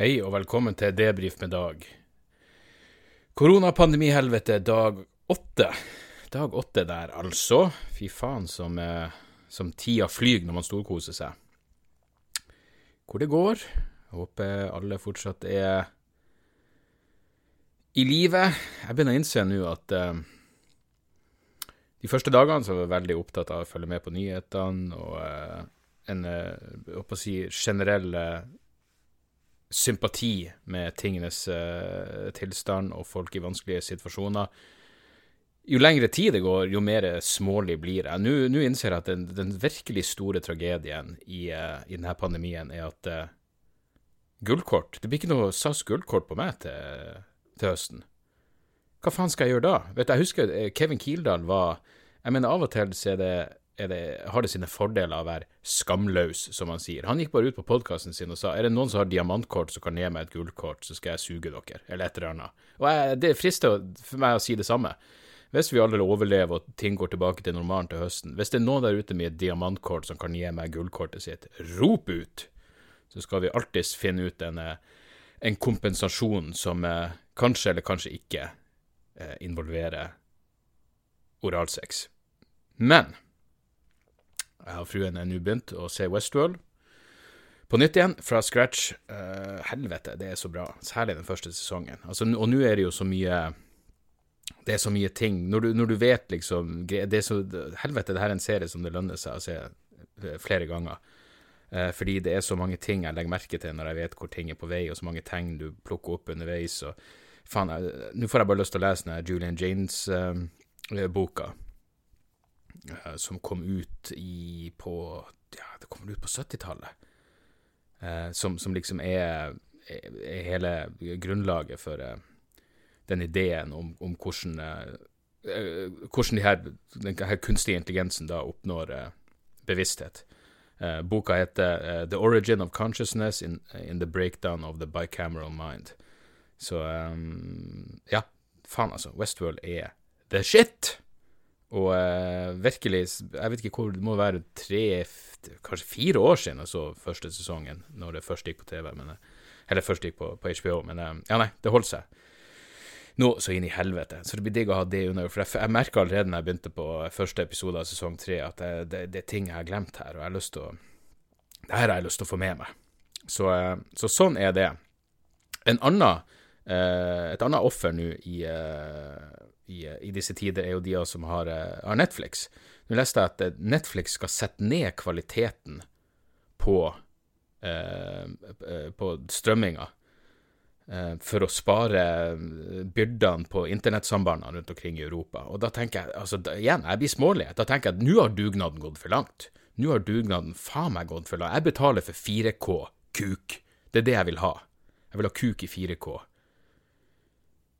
Hei og velkommen til Debrif med Dag. Koronapandemihelvete dag åtte. Dag åtte der, altså. Fy faen som, eh, som tida flyr når man storkoser seg. Hvor det går. Jeg håper alle fortsatt er i live. Jeg begynner å innse nå at eh, de første dagene så var jeg veldig opptatt av å følge med på nyhetene og eh, en eh, å si, generell eh, sympati med tingenes uh, tilstand og folk i vanskelige situasjoner. Jo lengre tid det går, jo mer smålig blir jeg. Nå, innser jeg at den, den, virkelig store tragedien i, uh, i denne pandemien er at uh, gullkort Det blir ikke noe SAS gullkort på meg til, til, høsten. Hva faen skal jeg gjøre da? Vet du, Jeg husker Kevin Kildahl var Jeg mener, av og til så er det det, har det sine fordeler å være skamløs, som han sier. Han gikk bare ut på podkasten sin og sa er det noen som har diamantkort som kan gi meg et gullkort, så skal jeg suge dere, eller et eller annet. Og jeg, Det frister for meg å si det samme. Hvis vi alle overlever og ting går tilbake til normalen til høsten, hvis det er noen der ute med et diamantkort som kan gi meg gullkortet sitt, rop ut! Så skal vi alltids finne ut en, eh, en kompensasjon som eh, kanskje eller kanskje ikke eh, involverer oralsex. Men jeg og fruen er nå begynt å se Westworld på nytt igjen, fra scratch. Uh, helvete, det er så bra. Særlig den første sesongen. Altså, og nå er det jo så mye Det er så mye ting. Når du, når du vet liksom det så, Helvete, det her er en serie som det lønner seg å se eh, flere ganger. Uh, fordi det er så mange ting jeg legger merke til når jeg vet hvor ting er på vei, og så mange tegn du plukker opp underveis. og faen, Nå får jeg bare lyst til å lese denne Julian Janes-boka. Uh, Eh, som kom ut i på Ja, det kom ut på 70-tallet. Eh, som, som, liksom er, er, hele grunnlaget for eh, den ideen om, om hvordan, eh, hvordan de her, den her kunstige intelligensen da oppnår eh, bevissthet. Eh, boka heter The Origin of Consciousness in, in, the Breakdown of the Bicameral Mind. Så ja, faen altså. Westworld er the shit! Og eh, virkelig, jeg vet ikke hvor, det må være tre, kanskje fire år siden jeg så første sesongen, når det først gikk på TV, men, eh, eller først gikk på, på HBO, men eh, ja, nei, det holdt seg. Nå så inn i helvete, så det blir digg å ha det under, for jeg, jeg merka allerede når jeg begynte på første episode av sesong tre, at det, det, det, er ting jeg har glemt her, og jeg har lyst til å Det her har jeg lyst til å få med meg. Så, eh, så sånn er det. En annen, eh, et annet offer nå i i, i, disse tider, er jo de som har, eh, har Netflix. Nå leste jeg at eh, Netflix skal sette ned kvaliteten på, eh, eh, på strømminga eh, for å spare byrdene på internettsambandene rundt omkring i Europa. Og da tenker jeg, altså da, igjen, jeg blir smålig. Da tenker jeg at nå har dugnaden gått for langt. Nå har dugnaden faen meg gått for langt. Jeg betaler for 4K kuk. Det er det jeg vil ha. Jeg vil ha kuk i 4K.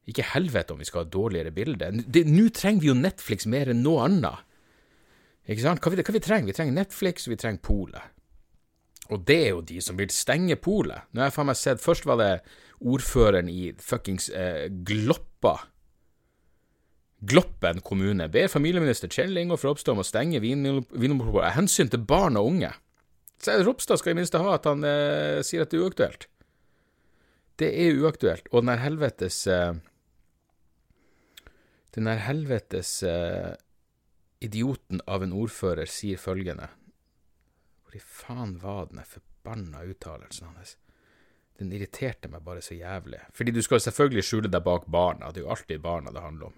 Ikke helvete om vi skal ha dårligere bilde. Nå trenger vi jo Netflix mer enn noe annet. Ikke sant? Hva vi, hva vi trenger vi? trenger Netflix, og vi trenger polet. Og det er jo de som vil stenge polet. Nå har jeg faen meg sett Først var det ordføreren i fuckings eh, Gloppa. Gloppen kommune ber familieminister Kjell Ingolf Ropstad om å stenge Vinmonopolet av hensyn til barn og unge. Så Ropstad skal i minste ha at han eh, sier at det er uaktuelt. Det er uaktuelt. Og den helvetes eh, den her helvetes eh, idioten av en ordfører sier følgende Hvor i faen var den forbanna uttalelsen hans? Den irriterte meg bare så jævlig. Fordi du skal selvfølgelig skjule deg bak barna, det er jo alltid barna det handler om.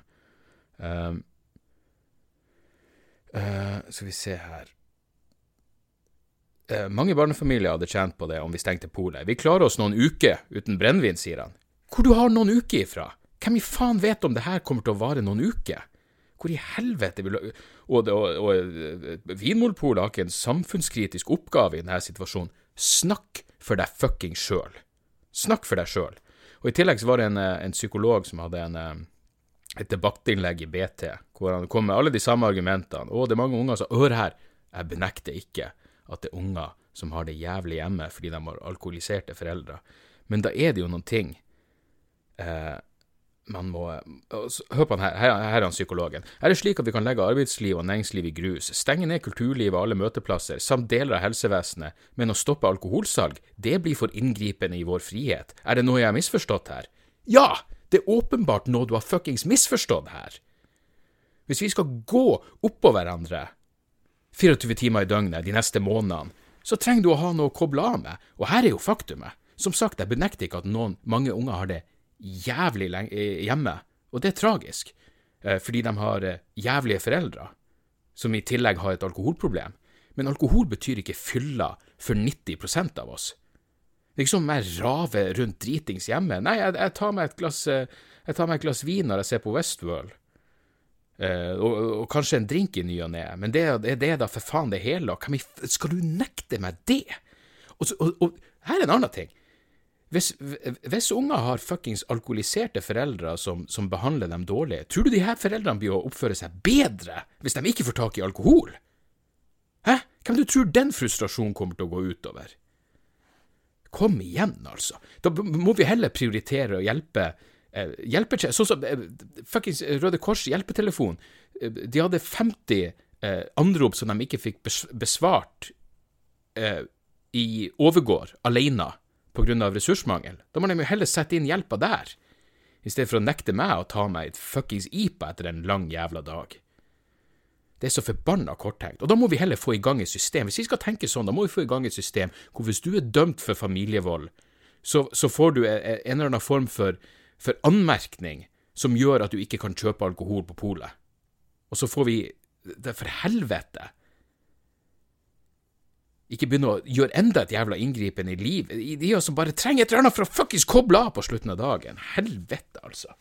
Um, uh, skal vi se her uh, Mange barnefamilier hadde tjent på det om vi stengte polet. Vi klarer oss noen uker uten brennevin, sier han. Hvor du har noen uker ifra? Hvem i faen vet om det her kommer til å vare noen uker? Hvor i helvete vil Og, og, og Vinmonopolet har ikke en samfunnskritisk oppgave i denne situasjonen. Snakk for deg fucking sjøl. Snakk for deg sjøl. Og I tillegg så var det en, en psykolog som hadde en, et debattinnlegg i BT, hvor han kom med alle de samme argumentene. Å, det er mange unger som Hør her, jeg benekter ikke at det er unger som har det jævlig hjemme fordi de har alkoholiserte foreldre, men da er det jo noen ting eh, man må Hør på han her, her, her er han psykologen. Er det slik at vi kan legge arbeidsliv og næringsliv i grus, stenge ned kulturlivet og alle møteplasser, samt deler av helsevesenet, men å stoppe alkoholsalg, det blir for inngripende i vår frihet? Er det noe jeg har misforstått her? Ja! Det er åpenbart noe du har fuckings misforstått her. Hvis vi skal gå oppå hverandre 24 timer i døgnet de neste månedene, så trenger du å ha noe å koble av med, og her er jo faktumet. Som sagt, jeg benekter ikke at noen, mange unger har det jævlig eh, hjemme, og det er tragisk, eh, fordi de har eh, jævlige foreldre, som i tillegg har et alkoholproblem. Men alkohol betyr ikke fylla for 90% av oss. Det er ikke sånn jeg raver rundt dritings hjemme. Nei, jeg, jeg, tar meg et glass, jeg tar meg et glass vin når jeg ser på Westworld. Uh, og, og, kanskje en drink i ny og ne, men det, det, det er da for faen det hele. Og skal du nekte meg det? Og, og, og, her er en annen ting. Hvis, hvis unger har fuckings alkoholiserte foreldre som, som, behandler dem dårlig, tror du de her foreldrene blir å oppføre seg bedre hvis de ikke får tak i alkohol? Hæ? Hvem du tror den frustrasjonen kommer til å gå utover? Kom igjen, altså. Da må vi heller prioritere å hjelpe eh, hjelpe, Sånn som eh, fuckings Røde Kors hjelpetelefon. Eh, de hadde 50 eh, anrop som de ikke fikk besvart eh, i overgård alene pga. ressursmangel. Da må de jo heller sette inn hjelpa der, i stedet for å nekte meg å ta meg et fuckings IPA etter en lang jævla dag. Det er så forbanna korttenkt. Og da må vi heller få i gang et system. Hvis vi skal tenke sånn, da må vi få i gang et system hvor hvis du er dømt for familievold, så, så får du en, en eller annen form for, for anmerkning som gjør at du ikke kan kjøpe alkohol på polet. Og så får vi det For helvete! Ikke begynne å gjøre enda et jævla inngripen i livet. De som bare trenger et eller annet for å fuckings koble av på slutten av dagen. Helvete, altså.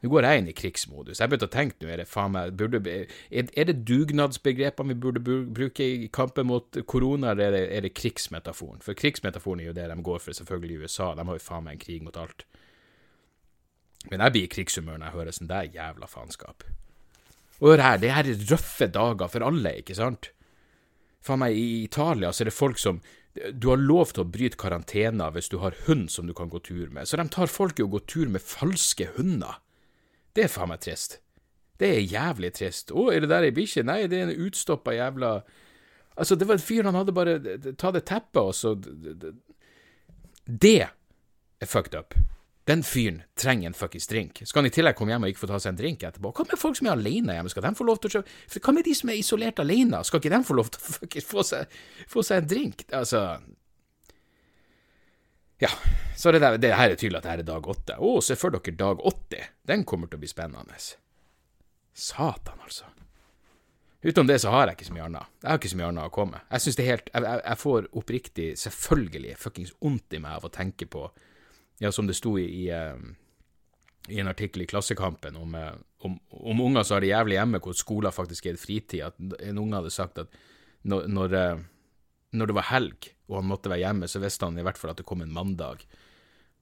Nå går jeg inn i krigsmodus. Jeg begynte å tenke nå, er det faen meg burde, er, er det dugnadsbegrepene vi burde bruke i kampen mot korona, eller er det, er det krigsmetaforen? For krigsmetaforen er jo det de går for, selvfølgelig, i USA. De har jo faen meg en krig mot alt. Men jeg blir i krigshumør når jeg hører sånn der jævla faenskap. Hør her, det her er røffe dager for alle, ikke sant? Faen meg, i Italia så er det folk som Du har lov til å bryte karantena hvis du har hund som du kan gå tur med, så de tar folk i å gå tur med falske hunder. Det er faen meg trist. Det er jævlig trist. Å, er det der ei bikkje? Nei, det er en utstoppa jævla Altså, det var en fyr, han hadde bare Ta det teppet, og så Det er fucked up. Den fyren trenger en fuckings drink. Skal han i tillegg komme hjem og ikke få ta seg en drink etterpå? Hva med folk som er alene hjemme, skal de få lov til å kjøpe Hva med de som er isolert alene, skal ikke de få lov til å fuckings få få seg en drink? Altså Ja, så det, der, det her er tydelig at det her er dag åtte. Å, se for dere dag 80. Den kommer til å bli spennende. Satan, altså. Utenom det så har jeg ikke så mye annet. Jeg har ikke så mye annet å komme med. Jeg synes det er helt Jeg, jeg, jeg får oppriktig, selvfølgelig, fuckings vondt i meg av å tenke på ja, som det sto i, i, en artikkel i Klassekampen om, eh, om, om, unger som har det jævlig hjemme, hvor skolen faktisk er fritid, at en unge hadde sagt at når, når, eh, når, det var helg og han måtte være hjemme, så visste han i hvert fall at det kom en mandag.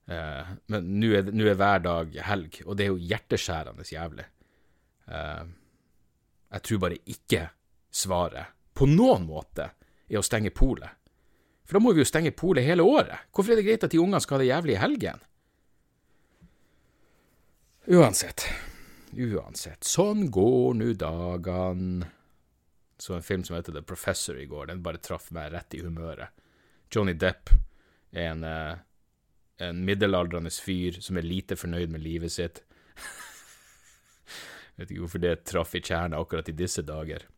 Uh, men nå er, er, hver dag helg, og det er jo hjerteskjærende jævlig. Uh, jeg tror bare ikke svaret, på noen måte, er å stenge polet. For da må vi jo stenge polet hele året. Hvorfor er det greit at de ungene skal ha det jævlig i helgen? Uansett. Uansett. Sånn går nu dagene. Så en film som heter The Professor i går, den bare traff meg rett i humøret. Johnny Depp er en, uh, en middelaldrende fyr som er lite fornøyd med livet sitt. Vet ikke hvorfor det traff i kjernen akkurat i disse dager.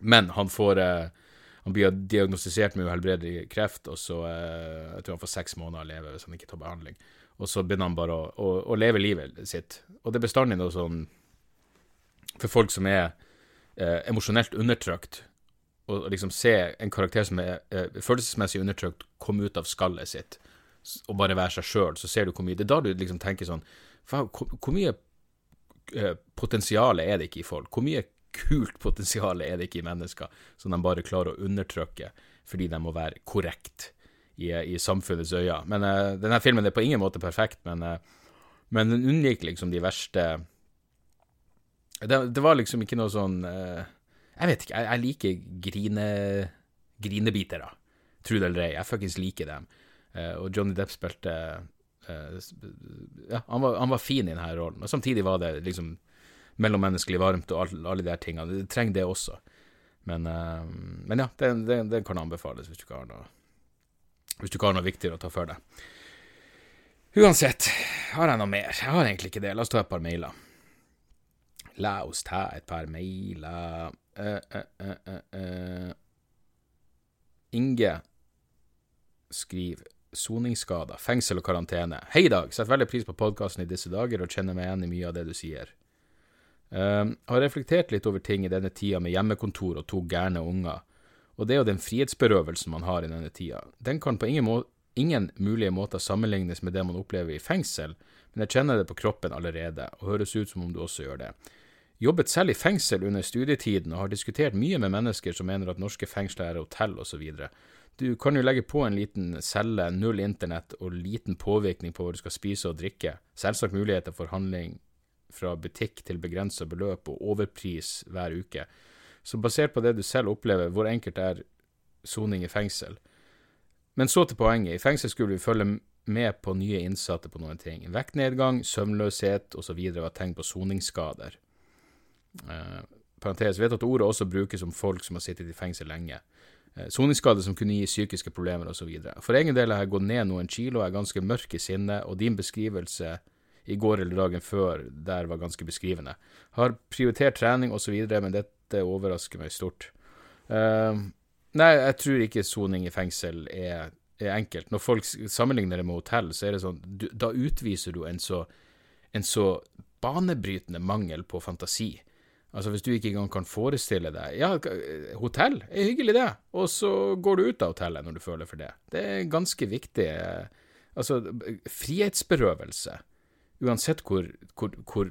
Men han får uh, han blir diagnostisert med uhelbredelig kreft, og så eh, Jeg tror han får seks måneder å leve hvis han ikke tar behandling. Og så begynner han bare å, å, å leve livet sitt. Og det er bestandig noe sånn For folk som er eh, emosjonelt undertrykt, og liksom se en karakter som er eh, følelsesmessig undertrykt, komme ut av skallet sitt og bare være seg sjøl, så ser du hvor mye Det er da du liksom tenker sånn Faen, hvor, hvor mye eh, potensial er det ikke i folk? Hvor mye kult potensial er det ikke i mennesker som de bare klarer å undertrykke fordi de må være korrekt i, i samfunnets øyne. Men uh, denne filmen er på ingen måte perfekt, men, uh, men den unngikk liksom de verste det, det, var liksom ikke noe sånn uh, Jeg vet ikke, jeg, jeg liker grine, grinebitere, tro det eller ei. Jeg fuckings liker dem. og Johnny Depp spilte Ja, han var, han var, fin i denne rollen. Og samtidig var det liksom mellommenneskelig varmt og alle, alle de der tingene. Du trenger det også. Men, uh, men ja, det, det, det, kan anbefales hvis du ikke har noe Hvis du ikke har noe viktigere å ta for deg. Uansett, har jeg noe mer? Jeg har egentlig ikke det. La oss ta et par mailer. La oss ta et par mailer. Uh, uh, Inge skriver soningsskader, fengsel og karantene. Hei, Dag. Setter veldig pris på podkasten i disse dager og kjenner meg igjen i mye av det du sier. Uh, har reflektert litt over ting i denne tida med hjemmekontor og to gærne unger, og det er jo den frihetsberøvelsen man har i denne tida. Den kan på ingen, ingen mulige måter sammenlignes med det man opplever i fengsel, men jeg kjenner det på kroppen allerede, og høres ut som om du også gjør det. Jobbet selv i fengsel under studietiden og har diskutert mye med mennesker som mener at norske fengsler er hotell osv. Du kan jo legge på en liten celle, null internett og liten påvirkning på hva du skal spise og drikke, selvsagt muligheter for handling fra butikk til begrensa beløp og overpris hver uke. Så basert på det du selv opplever, hvor enkelt er soning i fengsel? Men så til poenget. I fengsel skulle vi følge med på nye innsatte på noen ting. Vektnedgang, søvnløshet osv. var tegn på soningsskader. Eh, parentes, vet at ordet også brukes om folk som har sittet i fengsel lenge. Eh, soningsskader som kunne gi psykiske problemer osv. For egen del har jeg gått ned noen kilo, er ganske mørk i sinne, og din beskrivelse i går eller dagen før der var ganske beskrivende. Har prioritert trening osv., men dette overrasker meg stort. Uh, nei, jeg tror ikke soning i fengsel er, er, enkelt. Når folk sammenligner det med hotell, så er det sånn du, Da utviser du en så, en så banebrytende mangel på fantasi. Altså Hvis du ikke engang kan forestille deg Ja, hotell er hyggelig, det, og så går du ut av hotellet når du føler for det. Det er ganske viktig. Altså, frihetsberøvelse uansett hvor, hvor, hvor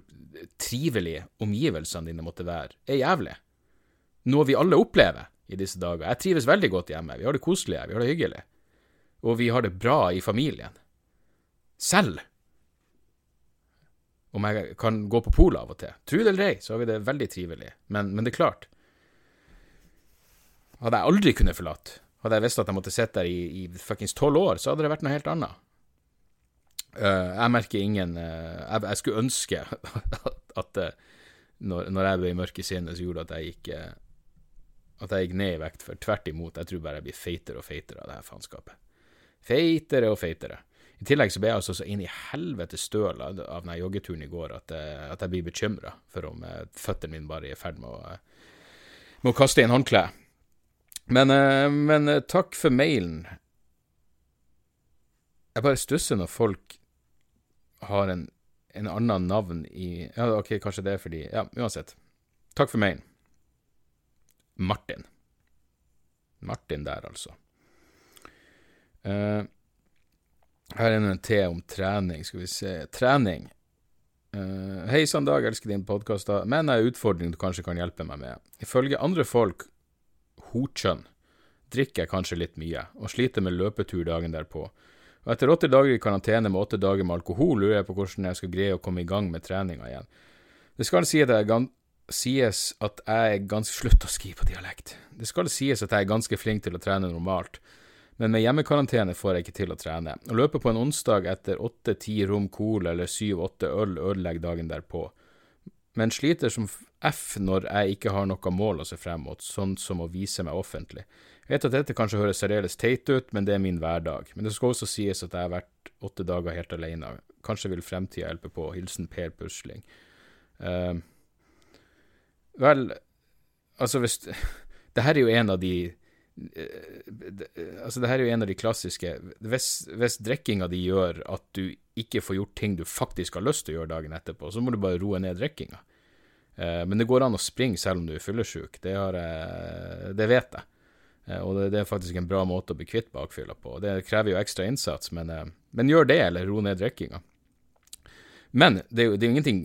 trivelige omgivelsene dine måtte være, er jævlig. Noe vi alle opplever i disse dager. Jeg trives veldig godt hjemme. Vi har det koselig, vi har det hyggelig. Og vi har det bra i familien. Selv om jeg kan gå på polet av og til. Tro det eller ei, så har vi det veldig trivelig. Men, men, det er klart Hadde jeg aldri kunnet forlatt, hadde jeg visst at jeg måtte sitte der i, i fuckings tolv år, så hadde det vært noe helt annet. Uh, jeg merker ingen uh, jeg, jeg, skulle ønske at, uh, når, når, jeg ble mørk i sinnet, så gjorde at jeg gikk At jeg gikk ned i vekt. For tvert imot, jeg tror bare jeg blir feitere og feitere av det her faenskapet. Feitere og feitere. I tillegg så ble jeg altså så inn i helvete støl av den joggeturen i går at, at jeg blir bekymra for om føttene mine bare er i ferd med å, med å kaste inn håndkleet. Men, men takk for mailen. Jeg bare stusser når folk har en, en annen navn i Ja, ok, kanskje det er fordi Ja, uansett. Takk for mailen. Martin. Martin der, altså. Uh, her er en T om trening, skal vi se. Trening. Uh, Hei sann, Dag, elsker din podkast, men jeg har en utfordring du kanskje kan hjelpe meg med. Ifølge andre folk, hokjønn, drikker jeg kanskje litt mye, og sliter med løpetur dagen derpå. Og etter åtte dager i karantene med åtte dager med alkohol, lurer jeg på hvordan jeg skal greie å komme i gang med treninga igjen. Det skal si sies at jeg er ganske Slutt å skrive på dialekt. Det skal sies at jeg er ganske flink til å trene normalt, men med hjemmekarantene får jeg ikke til å trene. Å løpe på en onsdag etter åtte-ti rom cola eller syv-åtte øl ødelegger dagen derpå. Men sliter som F når jeg ikke har noe mål å se frem mot, sånn som å vise meg offentlig. Jeg vet at dette kanskje høres særdeles teit ut, men det er min hverdag. Men det skal også sies at jeg har vært åtte dager helt alene. Kanskje vil fremtida hjelpe på. Hilsen Per Pusling. Uh, vel, altså hvis Det her er jo en av de uh, Altså, det her er jo en av de klassiske Hvis, hvis drikkinga di gjør at du ikke får gjort ting du faktisk har lyst til å gjøre dagen etterpå, så må du bare roe ned drikkinga. Uh, men det går an å springe selv om du er fyllesyk. Det, det vet jeg. Eh, og det, er faktisk en bra måte å bli kvitt bakfylla på. Det krever jo ekstra innsats, men, eh, men gjør det, eller ro ned drikkinga. Men det er jo det er ingenting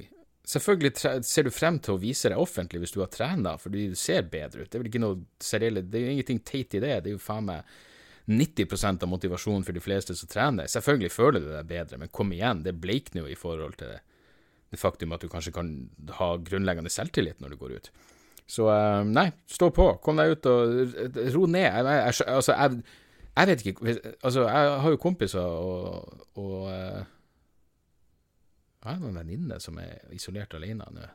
Selvfølgelig ser du frem til å vise deg offentlig hvis du har trena, fordi du ser bedre ut. Det er vel ikke noe serielle, det er jo ingenting teit i det. Det er jo faen meg 90% av motivasjonen for de fleste som trener. Selvfølgelig føler du deg bedre, men kom igjen, det bleikner jo i forhold til det, det faktum at du kanskje kan ha grunnleggende selvtillit når du går ut. Så uh, nei, stå på. Kom deg ut og ro ned. Jeg, jeg, altså, jeg, jeg vet ikke Altså, jeg har jo kompiser og, og uh, jeg noen venninne som er isolert alene nå.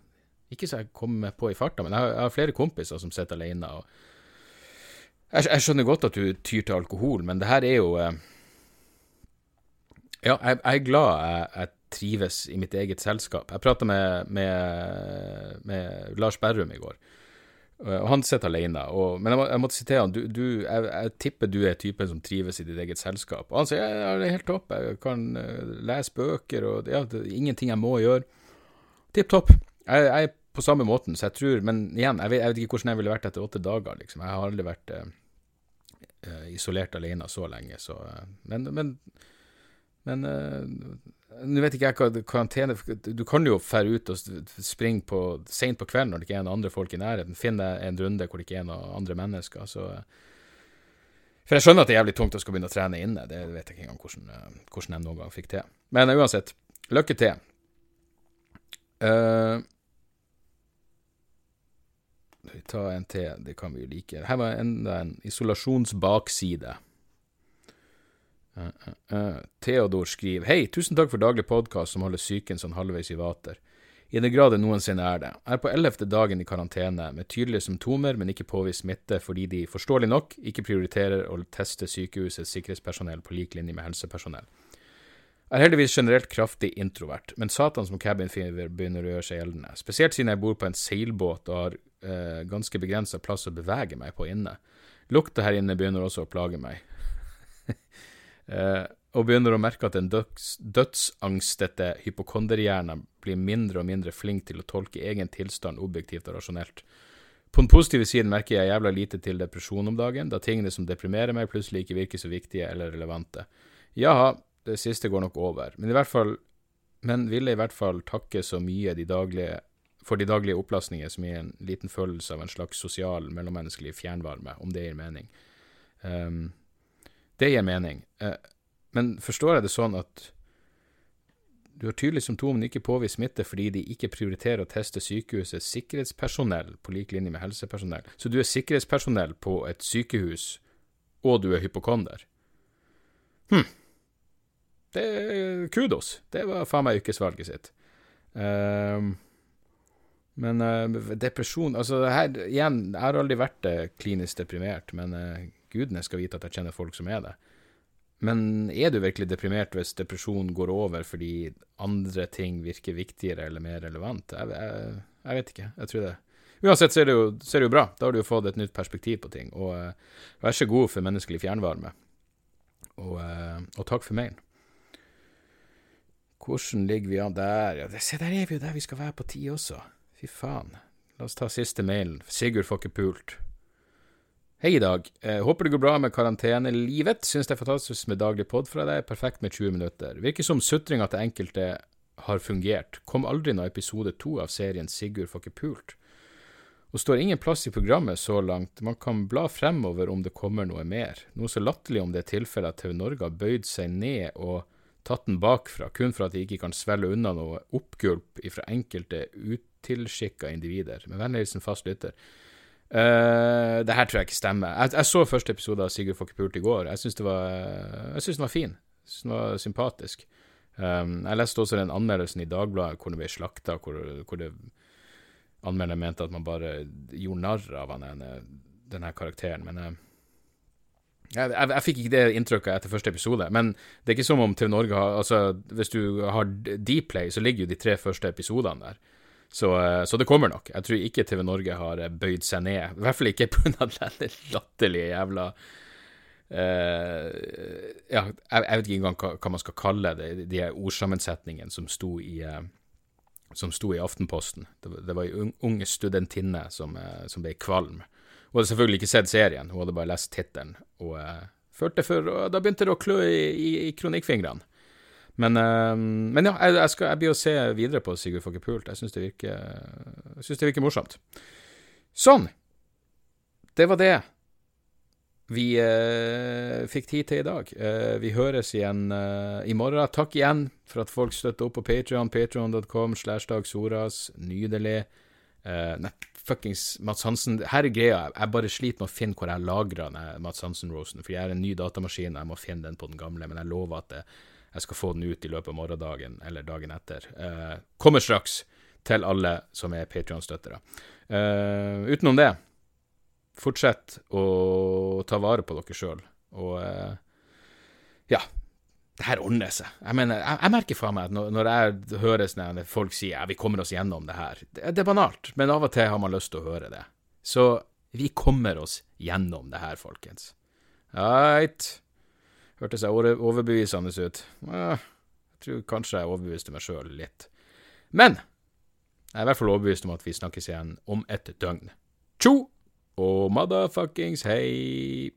Ikke så jeg kommer på i farta, men jeg har, jeg har flere kompiser som sitter alene. og jeg, jeg, skjønner godt at du tyr til alkohol, men det her er jo eh, Ja, jeg, jeg, er glad jeg, jeg, trives i mitt eget selskap. Jeg prata med, med, med, Lars Berrum i går, og han sitter alene. Og, men jeg, må, jeg måtte sitere han. Du, du, jeg, tipper du er typen som trives i ditt eget selskap. Og han sier ja, det er helt topp, jeg kan uh, lese bøker, og ja, det er ingenting jeg må gjøre. Tipp topp. Jeg, jeg er på samme måten, så jeg tror Men igjen, jeg vet, jeg vet, ikke hvordan jeg ville vært etter åtte dager, liksom. Jeg har aldri vært uh, isolert alene så lenge, så Men, men, men uh, nå vet ikke jeg hva karantene Du kan jo fære ut og springe på seint på kvelden når det ikke er noen andre folk i nærheten. Finne en runde hvor det ikke er noen andre mennesker. Så For jeg skjønner at det er jævlig tungt å skal begynne å trene inne. Det vet jeg ikke engang hvordan, hvordan jeg noen gang fikk til. Men uansett, lykke til. Uh, vi tar en til, det kan vi jo like. Her var enda en isolasjonsbakside. Uh, uh, uh. Theodor skriver Hei, tusen takk for daglig podkast som holder psyken sånn halvveis i vater. I den grad det noensinne er det. Jeg er på ellevte dagen i karantene, med tydelige symptomer, men ikke påvist smitte fordi de, forståelig nok, ikke prioriterer å teste sykehusets sikkerhetspersonell på lik linje med helsepersonell. Jeg er heldigvis generelt kraftig introvert, men satan som cabin begynner å gjøre seg gjeldende, spesielt siden jeg bor på en seilbåt og har ganske begrensa plass å bevege meg på inne. Lukta her inne begynner også å plage meg. eh, og begynner å merke at den døds, dødsangstete hypokonderhjernen blir mindre og mindre flink til å tolke egen tilstand objektivt og rasjonelt. På den positive siden merker jeg jævla lite til depresjon om dagen, da tingene som deprimerer meg, plutselig ikke virker så viktige eller relevante. Jaha, det siste går nok over, men i hvert fall men ville i hvert fall takke så mye de daglige, for de daglige opplastninger som gir en liten følelse av en slags sosial, mellommenneskelig fjernvarme, om det gir mening. Um, det gir mening. Uh, men forstår jeg det sånn at du har tydelig symptom, men ikke påvist smitte fordi de ikke prioriterer å teste sykehusets sikkerhetspersonell på lik linje med helsepersonell. Så du er sikkerhetspersonell på et sykehus, og du er hypokonder? Hm. Det er kudos. Det var faen meg yrkesvalget sitt. Um, men uh, depresjon Altså, her igjen, jeg har aldri vært uh, klinisk deprimert, men uh, gudene skal vite at jeg kjenner folk som er det. Men er du virkelig deprimert hvis depresjon går over fordi andre ting virker viktigere eller mer relevant? Jeg, jeg, jeg vet ikke. Jeg tror det. Uansett så er, det jo, så det jo bra. Da har du jo fått et nytt perspektiv på ting. Og vær så god for menneskelig fjernvarme. Og, og takk for mailen. Hvordan ligger vi an der? Ja, se, der er vi jo der vi skal være på tid også. Fy faen. La oss ta siste mailen. Sigurd får ikke pult. Hei i dag. Eh, håper det går bra med karantenelivet. Syns det er fantastisk med daglig pod fra deg. Perfekt med 20 minutter. Virker som sutringa til enkelte har fungert. Kom aldri noe episode to av serien Sigurd får ikke pult. Og står ingen plass i programmet så langt. Man kan bla fremover om det kommer noe mer. Noe så latterlig om det er tilfellet at TV Norge har bøyd seg ned og tatt den bakfra, kun for at de ikke kan svelge unna noe oppgulp ifra enkelte utilskikka individer. Med vennlig hilsen fast lytter. Uh, det her tror jeg ikke stemmer. Jeg, jeg så første episode av Sigurd Fokkepult i går. Jeg syns den var fin. Jeg synes den var sympatisk. Um, jeg leste også den anmeldelsen i Dagbladet hvor det ble slakta, hvor, hvor det anmelderen mente at man bare gjorde narr av denne, denne karakteren. Men uh, jeg, jeg, jeg, fikk ikke det inntrykket etter første episode, men det er ikke som om TV Norge har Altså, hvis du har Dplay, så ligger jo de tre første episodene der. Så, eh, så, det kommer nok. Jeg tror ikke TV Norge har eh, bøyd seg ned. I hvert fall ikke pga. den latterlige jævla uh, Ja, jeg, jeg, vet ikke engang hva, hva, man skal kalle det, de ordsammensetningene som sto i uh, som sto i Aftenposten. Det, det var ei ung studentinne som, uh, som ble kvalm hun hadde selvfølgelig ikke sett serien, hun hadde bare lest tittelen. Og uh, førte for og Da begynte det å klø i, i, i kronikkfingrene. Men, uh, men, ja, jeg, jeg, skal, jeg blir å se videre på Sigurd Pult. Jeg syns det, det, virker morsomt. Sånn. Det var det vi uh, fikk tid til i dag. Uh, vi høres igjen uh, i morgen. Takk igjen for at folk støtter opp på Patrion. Patrion.com slash Dag Soras. Nydelig. nei, fuckings Mats Hansen Her er greia, jeg bare sliter med å finne hvor jeg lagrer Mats Hansen-rosen, for jeg er en ny datamaskin, og jeg må finne den på den gamle, men jeg lover at det, Jeg skal få den ut i løpet av morgendagen eller dagen etter. Eh, kommer straks til alle som er Patrion-støttere. Eh, utenom det, fortsett å ta vare på dere sjøl, og eh, ja. Det her ordner seg. Jeg mener, jeg, jeg merker faen meg at når, når jeg hører sånn folk sier ja, vi kommer oss gjennom det her, det, det er banalt, men av og til har man lyst til å høre det. Så vi kommer oss gjennom det her, folkens. Right. Hørtes jeg overbevisende ut? Jeg tror kanskje jeg overbeviste meg sjøl litt. Men jeg er i hvert fall overbevist om at vi snakkes igjen om et døgn. Tjo og motherfuckings hei!